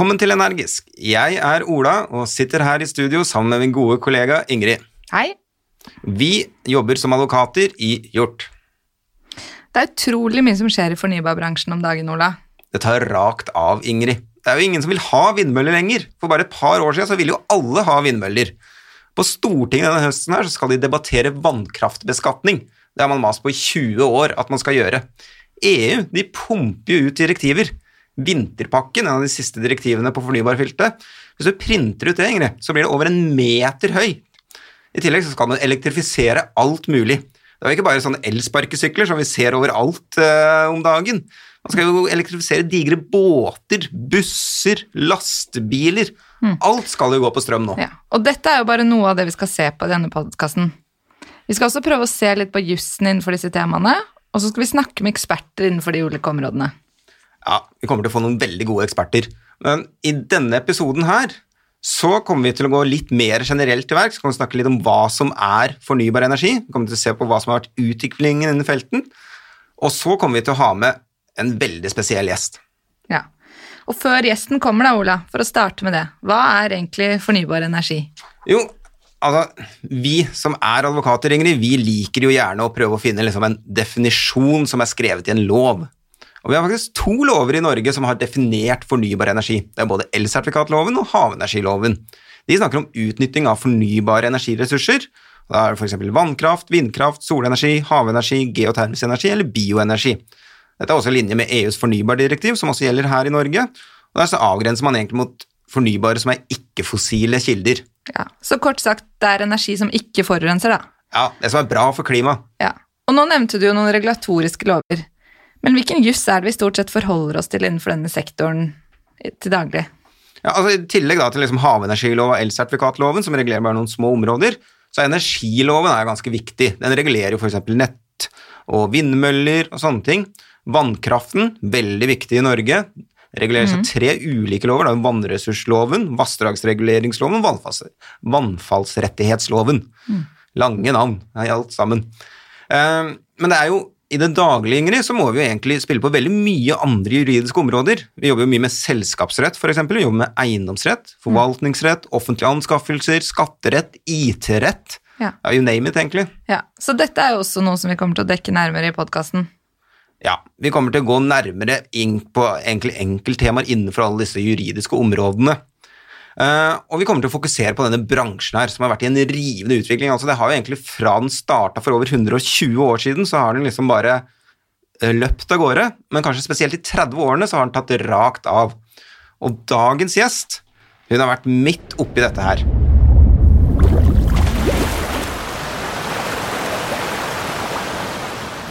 Velkommen til Energisk. Jeg er Ola og sitter her i studio sammen med min gode kollega Ingrid. Hei. Vi jobber som advokater i Hjort. Det er utrolig mye som skjer i fornybarbransjen om dagen, Ola. Det tar rakt av, Ingrid. Det er jo ingen som vil ha vindmøller lenger. For bare et par år siden så ville jo alle ha vindmøller. På Stortinget denne høsten her så skal de debattere vannkraftbeskatning. Det har man mast på i 20 år at man skal gjøre. EU de pumper jo ut direktiver. Vinterpakken, en av de siste direktivene på fornybarfeltet, hvis du printer ut det, Ingrid, så blir det over en meter høy. I tillegg så skal man elektrifisere alt mulig. Det er jo ikke bare sånne elsparkesykler som vi ser overalt eh, om dagen. Man skal jo elektrifisere digre båter, busser, lastebiler. Mm. Alt skal jo gå på strøm nå. Ja. Og dette er jo bare noe av det vi skal se på i denne podkasten. Vi skal også prøve å se litt på jussen innenfor disse temaene, og så skal vi snakke med eksperter innenfor de ulike områdene. Ja, vi kommer til å få noen veldig gode eksperter. Men i denne episoden her så kommer vi til å gå litt mer generelt til verks. Vi kommer å snakke litt om hva som er fornybar energi. Vi kommer til å se på hva som har vært utviklingen innen felten. Og så kommer vi til å ha med en veldig spesiell gjest. Ja. Og før gjesten kommer, da, Ola, for å starte med det. Hva er egentlig fornybar energi? Jo, altså, vi som er advokater, Ingrid, vi liker jo gjerne å prøve å finne liksom, en definisjon som er skrevet i en lov. Og Vi har faktisk to lover i Norge som har definert fornybar energi. Det er både elsertifikatloven og havenergiloven. De snakker om utnytting av fornybare energiressurser. Da er det f.eks. vannkraft, vindkraft, solenergi, havenergi, geotermisk energi eller bioenergi. Dette er også i linje med EUs fornybardirektiv, som også gjelder her i Norge. Og Der så avgrenser man egentlig mot fornybare som er ikke-fossile kilder. Ja, Så kort sagt, det er energi som ikke forurenser, da? Ja, det som er bra for klimaet. Ja. Og nå nevnte du jo noen regulatoriske lover. Men hvilken juss er det vi stort sett forholder oss til innenfor denne sektoren til daglig? Ja, altså I tillegg da til liksom havenergilov og elsertifikatloven, som regulerer bare noen små områder, så er energiloven er ganske viktig. Den regulerer jo f.eks. nett og vindmøller og sånne ting. Vannkraften, veldig viktig i Norge. Reguleres av mm. tre ulike lover. Da, vannressursloven, vassdragsreguleringsloven og vannfallsrettighetsloven. Mm. Lange navn, alt sammen. Eh, men det er jo i det daglige Ingrid, så må vi jo egentlig spille på veldig mye andre juridiske områder. Vi jobber jo mye med selskapsrett, f.eks. Vi jobber med eiendomsrett, forvaltningsrett, offentlige anskaffelser, skatterett, IT-rett. Ja. ja. You name it, egentlig. Ja, Så dette er jo også noe som vi kommer til å dekke nærmere i podkasten. Ja, vi kommer til å gå nærmere inn på enkelttemaer innenfor alle disse juridiske områdene. Uh, og vi kommer til å fokusere på denne bransjen her, som har vært i en rivende utvikling. Altså, det har jo egentlig Fra den starta for over 120 år siden, så har den liksom bare uh, løpt av gårde. Men kanskje spesielt i 30 årene så har den tatt rakt av. Og dagens gjest, hun har vært midt oppi dette her.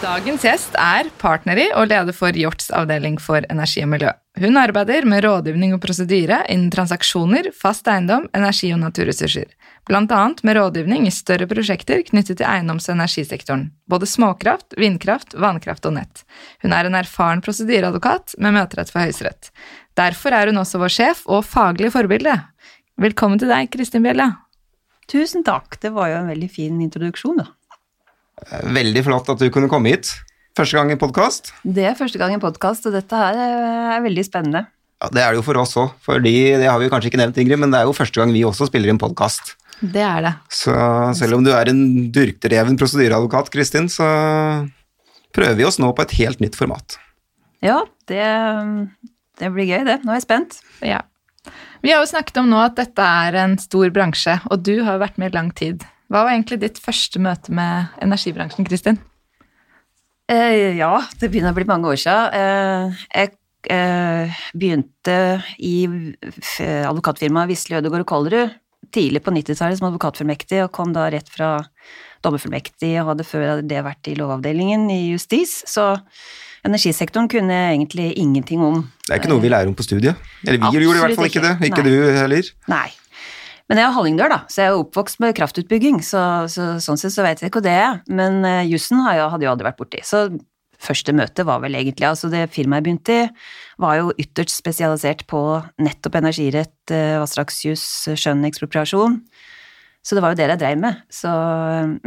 Dagens gjest er partner i og leder for Hjorts avdeling for energi og miljø. Hun arbeider med rådgivning og prosedyre innen transaksjoner, fast eiendom, energi og naturressurser, blant annet med rådgivning i større prosjekter knyttet til eiendoms- og energisektoren, både småkraft, vindkraft, vannkraft og nett. Hun er en erfaren prosedyreadvokat med møterett for Høyesterett. Derfor er hun også vår sjef og faglig forbilde. Velkommen til deg, Kristin Bjella. Tusen takk, det var jo en veldig fin introduksjon, da. Veldig flott at du kunne komme hit. Første gang i podkast? Det er første gang i podkast, og dette her er veldig spennende. Ja, Det er det jo for oss òg, fordi det har vi kanskje ikke nevnt, Ingrid, men det er jo første gang vi også spiller inn podkast. Det er det. Så selv om du er en durkdreven prosedyreadvokat, Kristin, så prøver vi oss nå på et helt nytt format. Ja, det, det blir gøy, det. Nå er jeg spent. Ja. Vi har jo snakket om nå at dette er en stor bransje, og du har vært med i lang tid. Hva var egentlig ditt første møte med energibransjen, Kristin? Eh, ja, det begynner å bli mange år siden. Eh, jeg eh, begynte i advokatfirmaet Wisle, Ødegaard og Kollerud tidlig på 90-tallet som advokatfullmektig, og kom da rett fra dommerfullmektig og hadde før det vært i lovavdelingen i justis. Så energisektoren kunne jeg egentlig ingenting om. Det er ikke noe vi lærer om på studiet. Eller vi Absolutt gjorde i hvert fall ikke det. Ikke Nei. du heller. Nei. Men jeg er hallingdør, da, så jeg er oppvokst med kraftutbygging, så, så sånn sett så vet jeg ikke hva det er. Men uh, jussen hadde jo aldri vært borti. Så første møte var vel egentlig Altså, det firmaet jeg begynte i, var jo ytterst spesialisert på nettopp energirett, uh, vassdragsjuss, skjønn, ekspropriasjon. Så det var jo det jeg dreiv med. Så,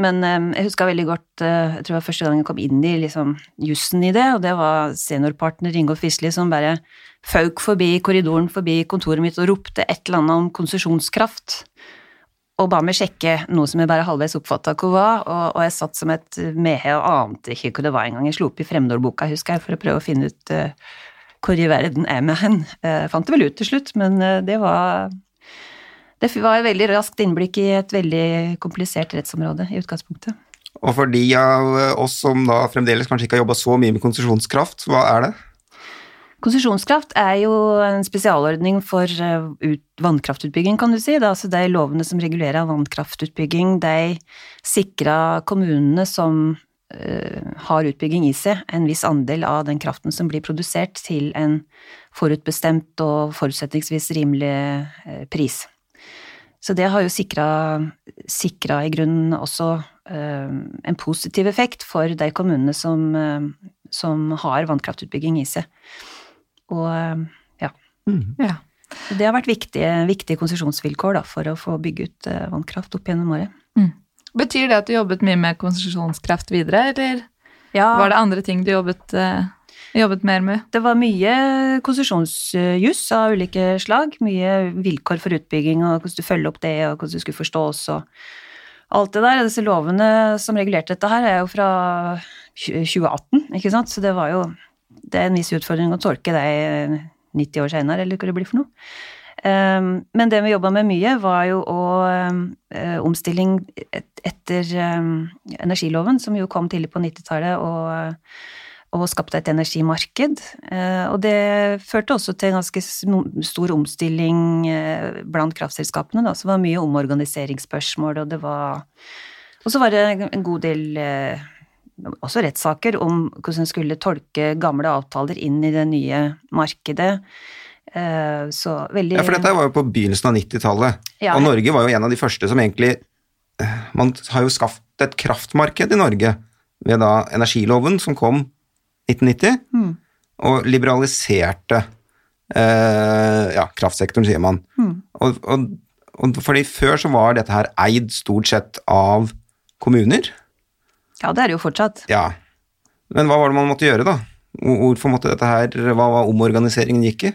men eh, jeg huska veldig godt eh, Jeg tror det var første gang jeg kom inn i liksom, jussen i det, og det var seniorpartner Ingolf Wisli som bare fauk forbi korridoren forbi kontoret mitt og ropte et eller annet om konsesjonskraft. Og ba meg sjekke noe som jeg bare halvveis oppfatta hva var, og, og jeg satt som et mehe og ante ikke hva det var engang. Jeg slo opp i fremmedordboka, husker jeg, for å prøve å finne ut uh, hvor i verden er med hen. Jeg fant det vel ut til slutt, men det var det var et veldig raskt innblikk i et veldig komplisert rettsområde i utgangspunktet. Og for de av oss som da fremdeles kanskje ikke har jobba så mye med konsesjonskraft, hva er det? Konsesjonskraft er jo en spesialordning for eh, vannkraftutbygging, kan du si. Det er altså de lovene som regulerer vannkraftutbygging, de sikrer kommunene som uh, har utbygging i seg, en viss andel av den kraften som blir produsert, til en forutbestemt og forutsetningsvis rimelig uh, pris. Så det har jo sikra i grunnen også uh, en positiv effekt for de kommunene som, som har vannkraftutbygging i seg. Og eh, ja. Mm. ja. Det har vært viktige, viktige konsesjonsvilkår for å få bygge ut vannkraft opp gjennom året. Mm. Betyr det at du jobbet mye med konsesjonskraft videre, eller ja. var det andre ting du jobbet, uh, jobbet mer med? Det var mye konsesjonsjuss av ulike slag. Mye vilkår for utbygging, og hvordan du følger opp det, og hvordan du skulle forstås, og alt det der. Disse lovene som regulerte dette her, er jo fra 2018, ikke sant, så det var jo det er en viss utfordring å tolke det 90 år senere, eller hva det blir for noe. Um, men det vi jobba med mye, var jo å um, omstilling etter um, energiloven, som jo kom tidlig på 90-tallet og, og, skapte et energimarked. Uh, og det førte også til en ganske stor omstilling uh, blant kraftselskapene, da. Så det var mye omorganiseringsspørsmål, og det var Og så var det en god del uh, også rettssaker om hvordan en skulle tolke gamle avtaler inn i det nye markedet. Eh, så veldig Ja, for dette var jo på begynnelsen av 90-tallet, ja, og Norge var jo en av de første som egentlig eh, Man har jo skaffet et kraftmarked i Norge ved da energiloven som kom 1990, mm. og liberaliserte eh, ja, kraftsektoren, sier man. Mm. Og, og, og fordi før så var dette her eid stort sett av kommuner. Ja, det er det jo fortsatt. Ja. Men hva var det man måtte gjøre, da? Hvorfor måtte dette her Hva var omorganiseringen gikk i?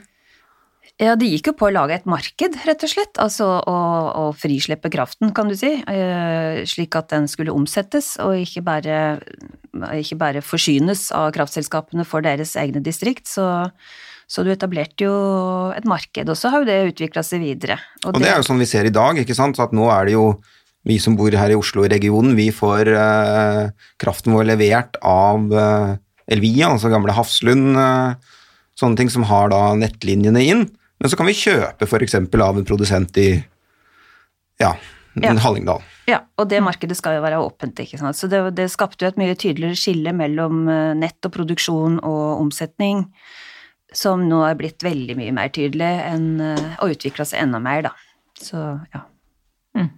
Ja, det gikk jo på å lage et marked, rett og slett. Altså å, å frislippe kraften, kan du si. Eh, slik at den skulle omsettes, og ikke bare, ikke bare forsynes av kraftselskapene for deres egne distrikt. Så, så du etablerte jo et marked, og så har jo det utvikla seg videre. Og, og det, det, er jo sånn vi ser i dag, ikke sant. Så at nå er det jo vi som bor her i Oslo-regionen, vi får eh, kraften vår levert av eh, Elvia, altså gamle Hafslund, uh, sånne ting som har da nettlinjene inn. Men så kan vi kjøpe f.eks. av en produsent i ja, ja. Hallingdal. Ja, og det markedet skal jo være åpent, ikke sant. Så det, det skapte jo et mye tydeligere skille mellom nett og produksjon og omsetning, som nå er blitt veldig mye mer tydelig enn og utvikla seg enda mer, da. Så ja. Mm.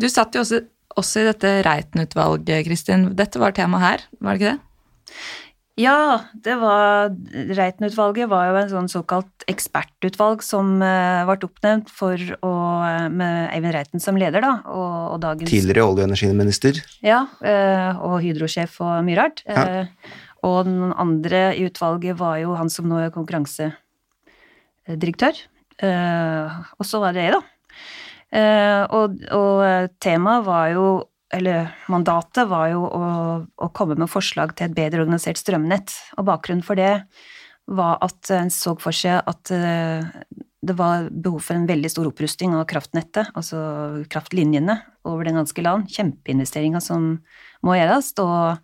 Du satt jo også, også i dette Reiten-utvalget, Kristin. Dette var tema her, var det ikke det? Ja, det var Reiten-utvalget var jo en sånn såkalt ekspertutvalg som uh, ble oppnevnt for å uh, Med Eivind Reiten som leder, da, og, og dagens Tidligere olje- og energiminister. Ja, uh, og Hydro-sjef og mye rart. Ja. og den andre i utvalget var jo han som nå er konkurransedirektør. og så var det jeg, da. Eh, og, og eh, temaet var jo eller mandatet var jo å, å, komme med forslag til et bedre organisert strømnett. Og bakgrunnen for det var at en så for seg at eh, det var behov for en veldig stor opprusting av kraftnettet, altså kraftlinjene over det ganske land. Kjempeinvesteringer som må gjøres, og,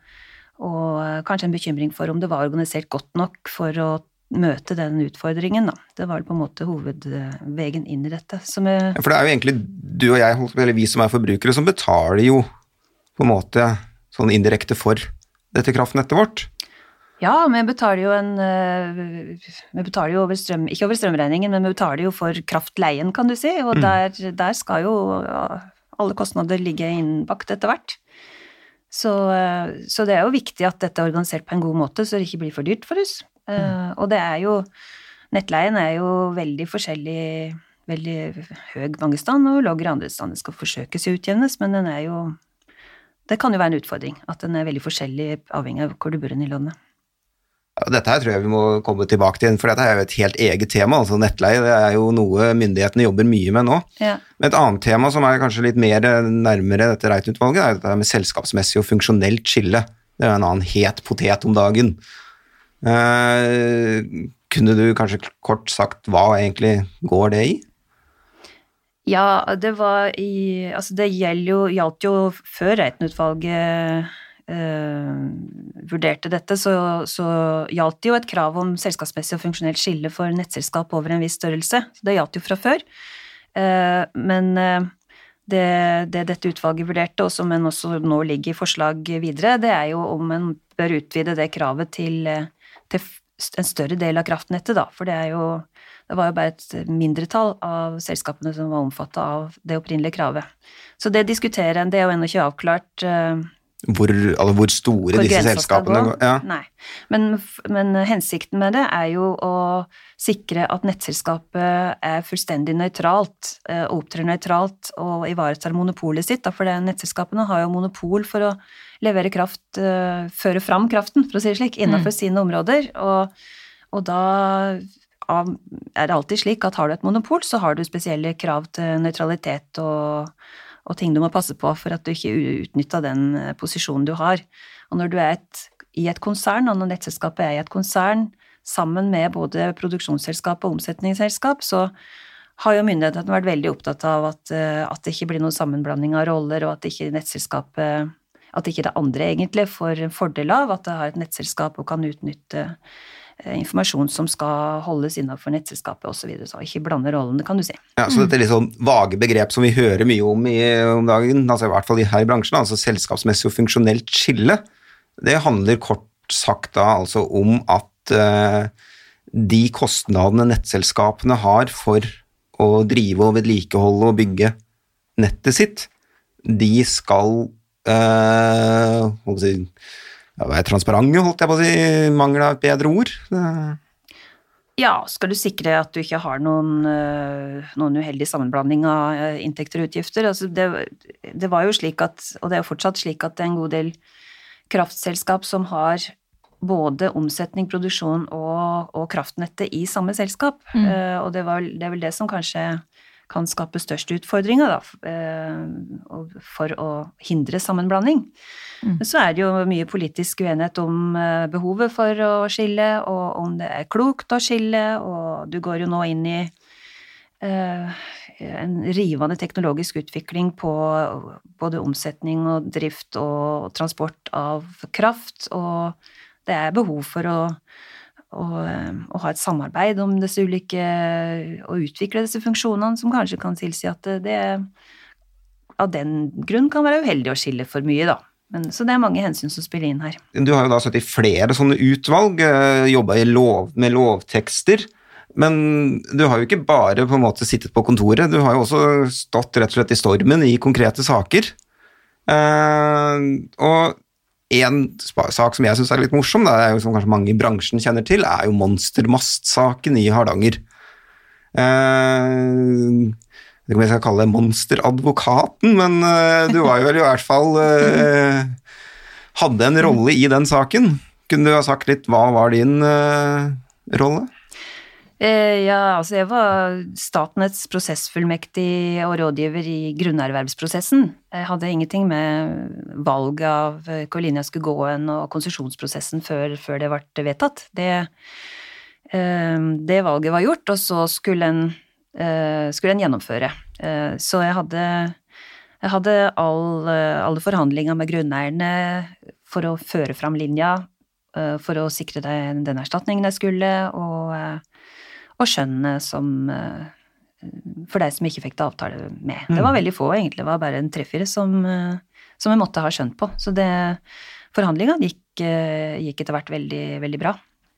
og kanskje en bekymring for om det var organisert godt nok for å møte den utfordringen, da. Det var på en måte hovedvegen inn i dette. ja, for det er jo egentlig du og jeg, eller vi som er forbrukere, som betaler jo på en måte sånn indirekte for dette kraftnettet vårt. Ja, vi betaler jo en eh, Vi betaler jo over strøm, ikke over strømregningen, men vi betaler jo for kraftleien, kan du si, og mm. der, der, skal jo alle kostnader ligge innbakt etter hvert. Så, eh, så, det er jo viktig at dette er organisert på en god måte, så det ikke blir for dyrt for oss. Mm. Uh, og det er jo Nettleien er jo veldig forskjellig veldig høy mange steder og lavere andre steder. Det skal forsøkes å utjevnes, men den er jo Det kan jo være en utfordring at den er veldig forskjellig avhengig av hvor du bor i landet. Dette her tror jeg vi må komme tilbake til, for dette er jo et helt eget tema. altså Nettleie det er jo noe myndighetene jobber mye med nå. Ja. Men et annet tema som er kanskje litt mer nærmere dette Reiten-utvalget, er dette med selskapsmessig og funksjonelt skille. Det er jo en annen het potet om dagen. Eh, kunne du kanskje kort sagt hva egentlig går det i? Ja, det var i Altså, det jo, gjaldt jo før Reiten-utvalget eh, vurderte dette, så, så gjaldt det jo et krav om selskapsmessig og funksjonelt skille for nettselskap over en viss størrelse. Så det gjaldt jo fra før. Eh, men eh, det, det dette utvalget vurderte, og som også nå ligger i forslag videre, det er jo om en bør utvide det kravet til, eh, til en større del av kraftnettet, da. For det er jo det var jo bare et mindretall av selskapene som var omfatta av det opprinnelige kravet. Så det diskuterer en, det er jo ennå ikke avklart uh, hvor, altså hvor, store hvor disse selskapene gå. går. Ja. Nei. Men, men hensikten med det er jo å sikre at nettselskapet er fullstendig nøytralt, eh, og opptrer nøytralt og ivaretar monopolet sitt. Da, for det, nettselskapene har jo monopol for å levere kraft, eh, føre fram kraften, for å si det slik, innenfor sine områder. Og, og da er det alltid slik at har du et monopol, så har du spesielle krav til nøytralitet og, og ting du må passe på for at du ikke utnytta den eh, posisjonen du har. Og når du er et, i et konsern, og når nettselskapet er i et konsern, sammen med både produksjonsselskap og omsetningsselskap, så har jo myndighetene vært veldig opptatt av at, eh, at det ikke blir noen sammenblanding av roller, og at ikke nettselskapet at ikke det andre egentlig får en fordel av at det har et nettselskap og kan utnytte eh, informasjon som skal holdes innenfor nettselskapet osv. Så, videre. så ikke blande rollene, kan du si. Ja, så dette er litt sånn vage begrep som vi hører mye om i, om dagen, altså i hvert fall her i bransjen, altså selskapsmessig og funksjonelt skille, det handler kort sagt da altså om at uh, de kostnadene nettselskapene har for å drive og vedlikeholde og bygge nettet sitt, de skal eh, holdt si, ja, være transparente, holdt jeg på å si, mangel av et bedre ord. Uh. Ja, skal du sikre at du ikke har noen, øh, noen uheldig sammenblanding av øh, inntekter og utgifter? Altså det, det var jo slik at, og det er jo fortsatt slik at det er en god del kraftselskap som har både omsetning, produksjon og, og kraftnettet i samme selskap. Eh, og det, var, det er vel det som kanskje kan skape størst utfordringer da, eh, for å hindre sammenblanding. Men så er det jo mye politisk uenighet om eh, behovet for å skille, og om det er klokt å skille, og du går jo nå inn i eh, en rivende teknologisk utvikling på både omsetning og drift og transport av kraft, og det er behov for å, å, eh, å ha et samarbeid om disse ulike og utvikle disse funksjonene, som kanskje kan tilsi at det, av den grunn kan være uheldig å skille for mye, da. Men, så det er mange hensyn som spiller inn her. Du har jo da sett i flere sånne utvalg, jobba lov, med lovtekster. Men du har jo ikke bare på en måte sittet på kontoret, du har jo også stått rett og slett i stormen i konkrete saker. Eh, og en sak som jeg syns er litt morsom, det er jo som kanskje mange i bransjen kjenner til, er jo monstermast-saken i Hardanger. Eh, jeg vet ikke skal kalle det monsteradvokaten, men eh, du var jo vel i hvert fall eh, Hadde en rolle i den saken. Kunne du ha sagt litt hva var din eh, rolle? Eh, ja, altså jeg var Statnetts prosessfullmektig og rådgiver i grunnervervsprosessen. Jeg hadde ingenting med valget av eh, hvor linja skulle gå hen og konsesjonsprosessen før, før det ble vedtatt. Det, eh, det valget var gjort, og så skulle en, eh, skulle en gjennomføre. Eh, så jeg hadde, jeg hadde all, eh, alle forhandlinger med grunneierne for å føre fram linja, eh, for å sikre den erstatningen jeg skulle, og eh, og skjønnet som eh, For deg som ikke fikk det avtale med. Det var veldig få, egentlig. Det var bare en tre-fire som, eh, som jeg måtte ha skjønt på. Så det Forhandlinga gikk, eh, gikk etter hvert veldig, veldig bra.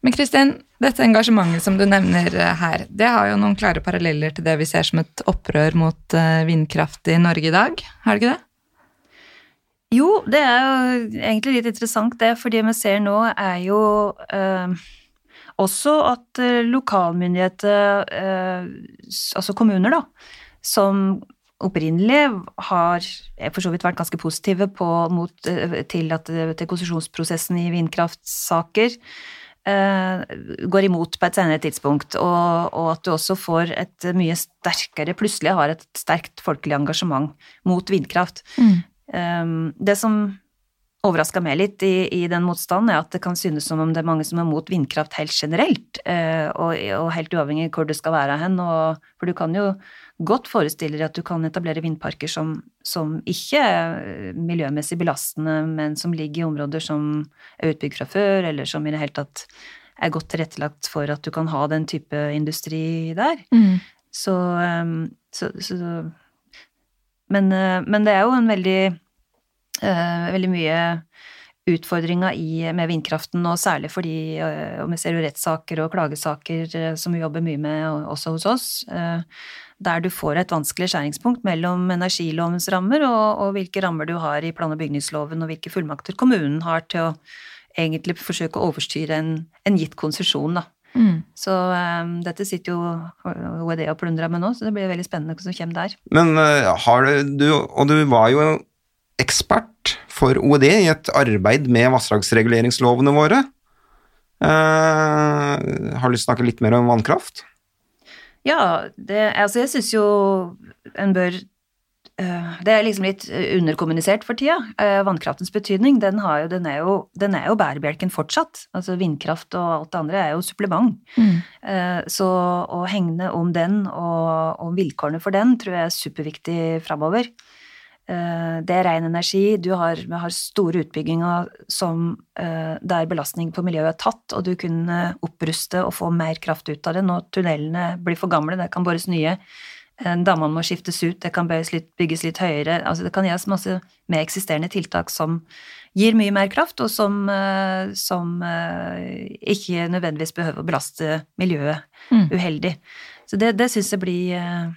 Men Kristin, dette engasjementet som du nevner her, det har jo noen klare paralleller til det vi ser som et opprør mot vindkraft i Norge i dag, har det ikke det? Jo, det er jo egentlig litt interessant det, for det vi ser nå er jo eh, også at eh, lokalmyndigheter, eh, altså kommuner, da, som opprinnelig har eh, for så vidt vært ganske positive på, mot, til, at, til konsesjonsprosessen i vindkraftsaker, går imot på et senere tidspunkt, og, og at du også får et mye sterkere, plutselig har et sterkt folkelig engasjement mot vindkraft. Mm. det som overraska meg litt i, i den motstanden, er at det kan synes som om det er mange som er mot vindkraft helt generelt, eh, og, og helt uavhengig hvor det skal være hen. Og, for du kan jo godt forestille deg at du kan etablere vindparker som, som ikke er eh, miljømessig belastende, men som ligger i områder som er utbygd fra før, eller som i det hele tatt er godt tilrettelagt for at du kan ha den type industri der. Mm. Så, um, så, så men, uh, men det er jo en veldig Veldig mye utfordringer med vindkraften, og særlig fordi uh, og vi ser jo rettssaker og klagesaker uh, som vi jobber mye med også hos oss, der du får et vanskelig skjæringspunkt mellom energilovens rammer og, og hvilke rammer du har i plan- og bygningsloven, og hvilke fullmakter kommunen har til å egentlig forsøke å overstyre en, en gitt konsesjon, da. Mm. Så um, dette sitter jo OED og plundrer med nå, så det blir veldig spennende hva som kommer der. Men uh, har du, og du var jo ekspert for OED i et arbeid med vassdragsreguleringslovene våre. Uh, har du lyst til å snakke litt mer om vannkraft? Ja, det, altså jeg syns jo en bør eh, Det er liksom litt underkommunisert for tida. Eh, Vannkraftens betydning, den, har jo, den, er jo, den er jo bærebjelken fortsatt. Altså vindkraft og alt det andre er jo supplement. Mm. Eh, Så å hegne om den og om vilkårene for den tror jeg er superviktig framover. Eh, Det er ren energi. Du har, har store utbygginger som, eh, der belastning på miljøet er tatt, og du kunne oppruste og få mer kraft ut av det når tunnelene blir for gamle. Det kan bores nye. Eh, Dammene må skiftes ut, det kan bygges litt, bygges litt høyere. Altså det kan gjøres masse med eksisterende tiltak som gir mye mer kraft, og som, som ikke nødvendigvis behøver å belaste miljøet Mm. uheldig. Så det, det syns jeg blir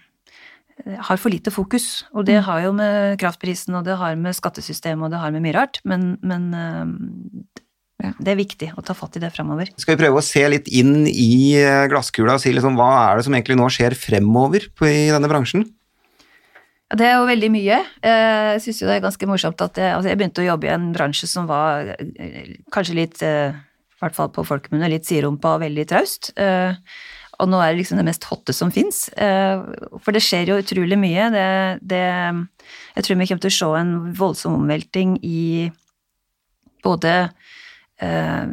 har for lite fokus, og det har jo med kraftprisen, og det har med skattesystemet, og det har med mye rart, men, men eh, Ja. det er viktig å ta fatt i det framover. Skal vi prøve å se litt inn i eh, glasskula og si liksom, hva er det som egentlig nå skjer fremover på, i denne bransjen? Ja, Det er jo veldig mye. Eh, Jeg syns jo det er ganske morsomt at jeg, altså jeg begynte å jobbe i en bransje som var kanskje litt, i hvert fall på folkemunne, litt siderumpa og veldig traust. Eh, Og nå er det liksom det mest hotte som fins. For det skjer jo utrolig mye. Det, det, jeg tror vi kommer til å se en voldsom omvelting i både eh,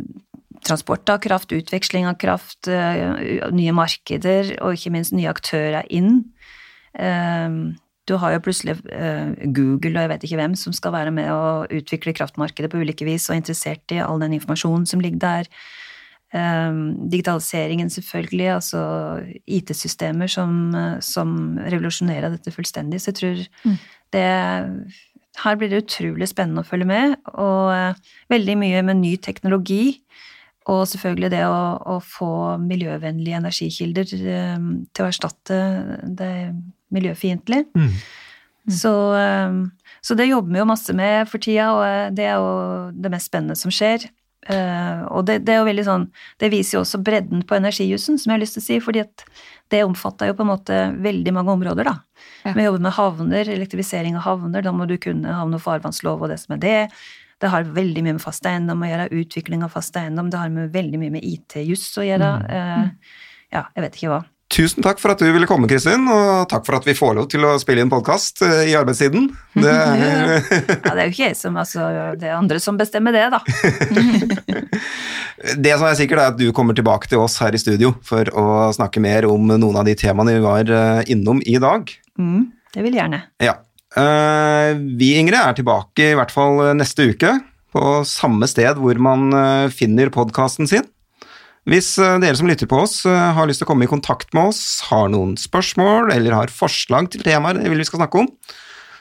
transport av kraft, utveksling av kraft, eh, nye markeder og ikke minst nye aktører inn. Eh, du har jo plutselig eh, Google og jeg vet ikke hvem som skal være med å utvikle kraftmarkedet på ulike vis og er interessert i all den informasjonen som ligger der. Eh, digitaliseringen selvfølgelig, altså IT-systemer som, som revolusjonerer dette fullstendig. Så jeg tror Mm. det Her blir det utrolig spennende å følge med, og eh, veldig mye med ny teknologi. Og selvfølgelig det å, å få miljøvennlige energikilder eh, til å erstatte det miljøfiendtlige. Så, eh, så det jobber vi jo masse med for tida, og eh, det er jo det mest spennende som skjer. Eh, og det, det er jo veldig sånn Det viser jo også bredden på energijussen, som jeg har lyst til å si, fordi at det omfatter jo på en måte veldig mange områder, da. Ja. Vi jobber med havner, elektrifisering av havner, da må du kunne havne- og farvannslov og det som er det. Det har veldig mye med fast eiendom å gjøre, utvikling av fast eiendom, det har med veldig mye med IT-juss å gjøre. Eh, ja, jeg vet ikke hva. Tusen takk for at du ville komme, Kristin, og takk for at vi får lov til å spille inn podkast i arbeidstiden. Det er, Ja, det er jo ikke jeg som, altså, det er andre som bestemmer det, da. det som er sikkert, er at du kommer tilbake til oss her i studio for å snakke mer om noen av de temaene vi var eh, innom i dag. Mm, det vil jeg gjerne. Ja. Eh, vi, Ingrid, er tilbake i hvert fall neste uke på samme sted hvor man eh, finner podkasten sin. Hvis eh, dere som lytter på oss eh, har lyst til å komme i kontakt med oss, har noen spørsmål eller har forslag til temaer dere vil vi skal snakke om,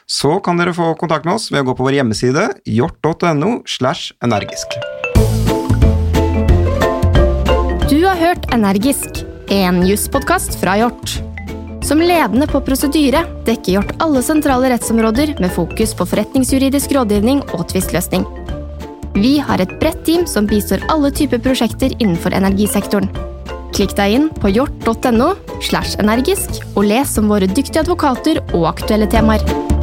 så kan dere få kontakt med oss ved å gå på vår hjemmeside hjort.no slash energisk. Du har hørt Energisk, en jusspodkast fra Hjort. Som ledende på prosedyre dekker Hjort alle sentrale rettsområder med fokus på forretningsjuridisk rådgivning og tvistløsning. Vi har et bredt team som bistår alle typer prosjekter innenfor energisektoren. Klikk deg inn på hjort.no slash energisk og les om våre dyktige advokater og aktuelle temaer.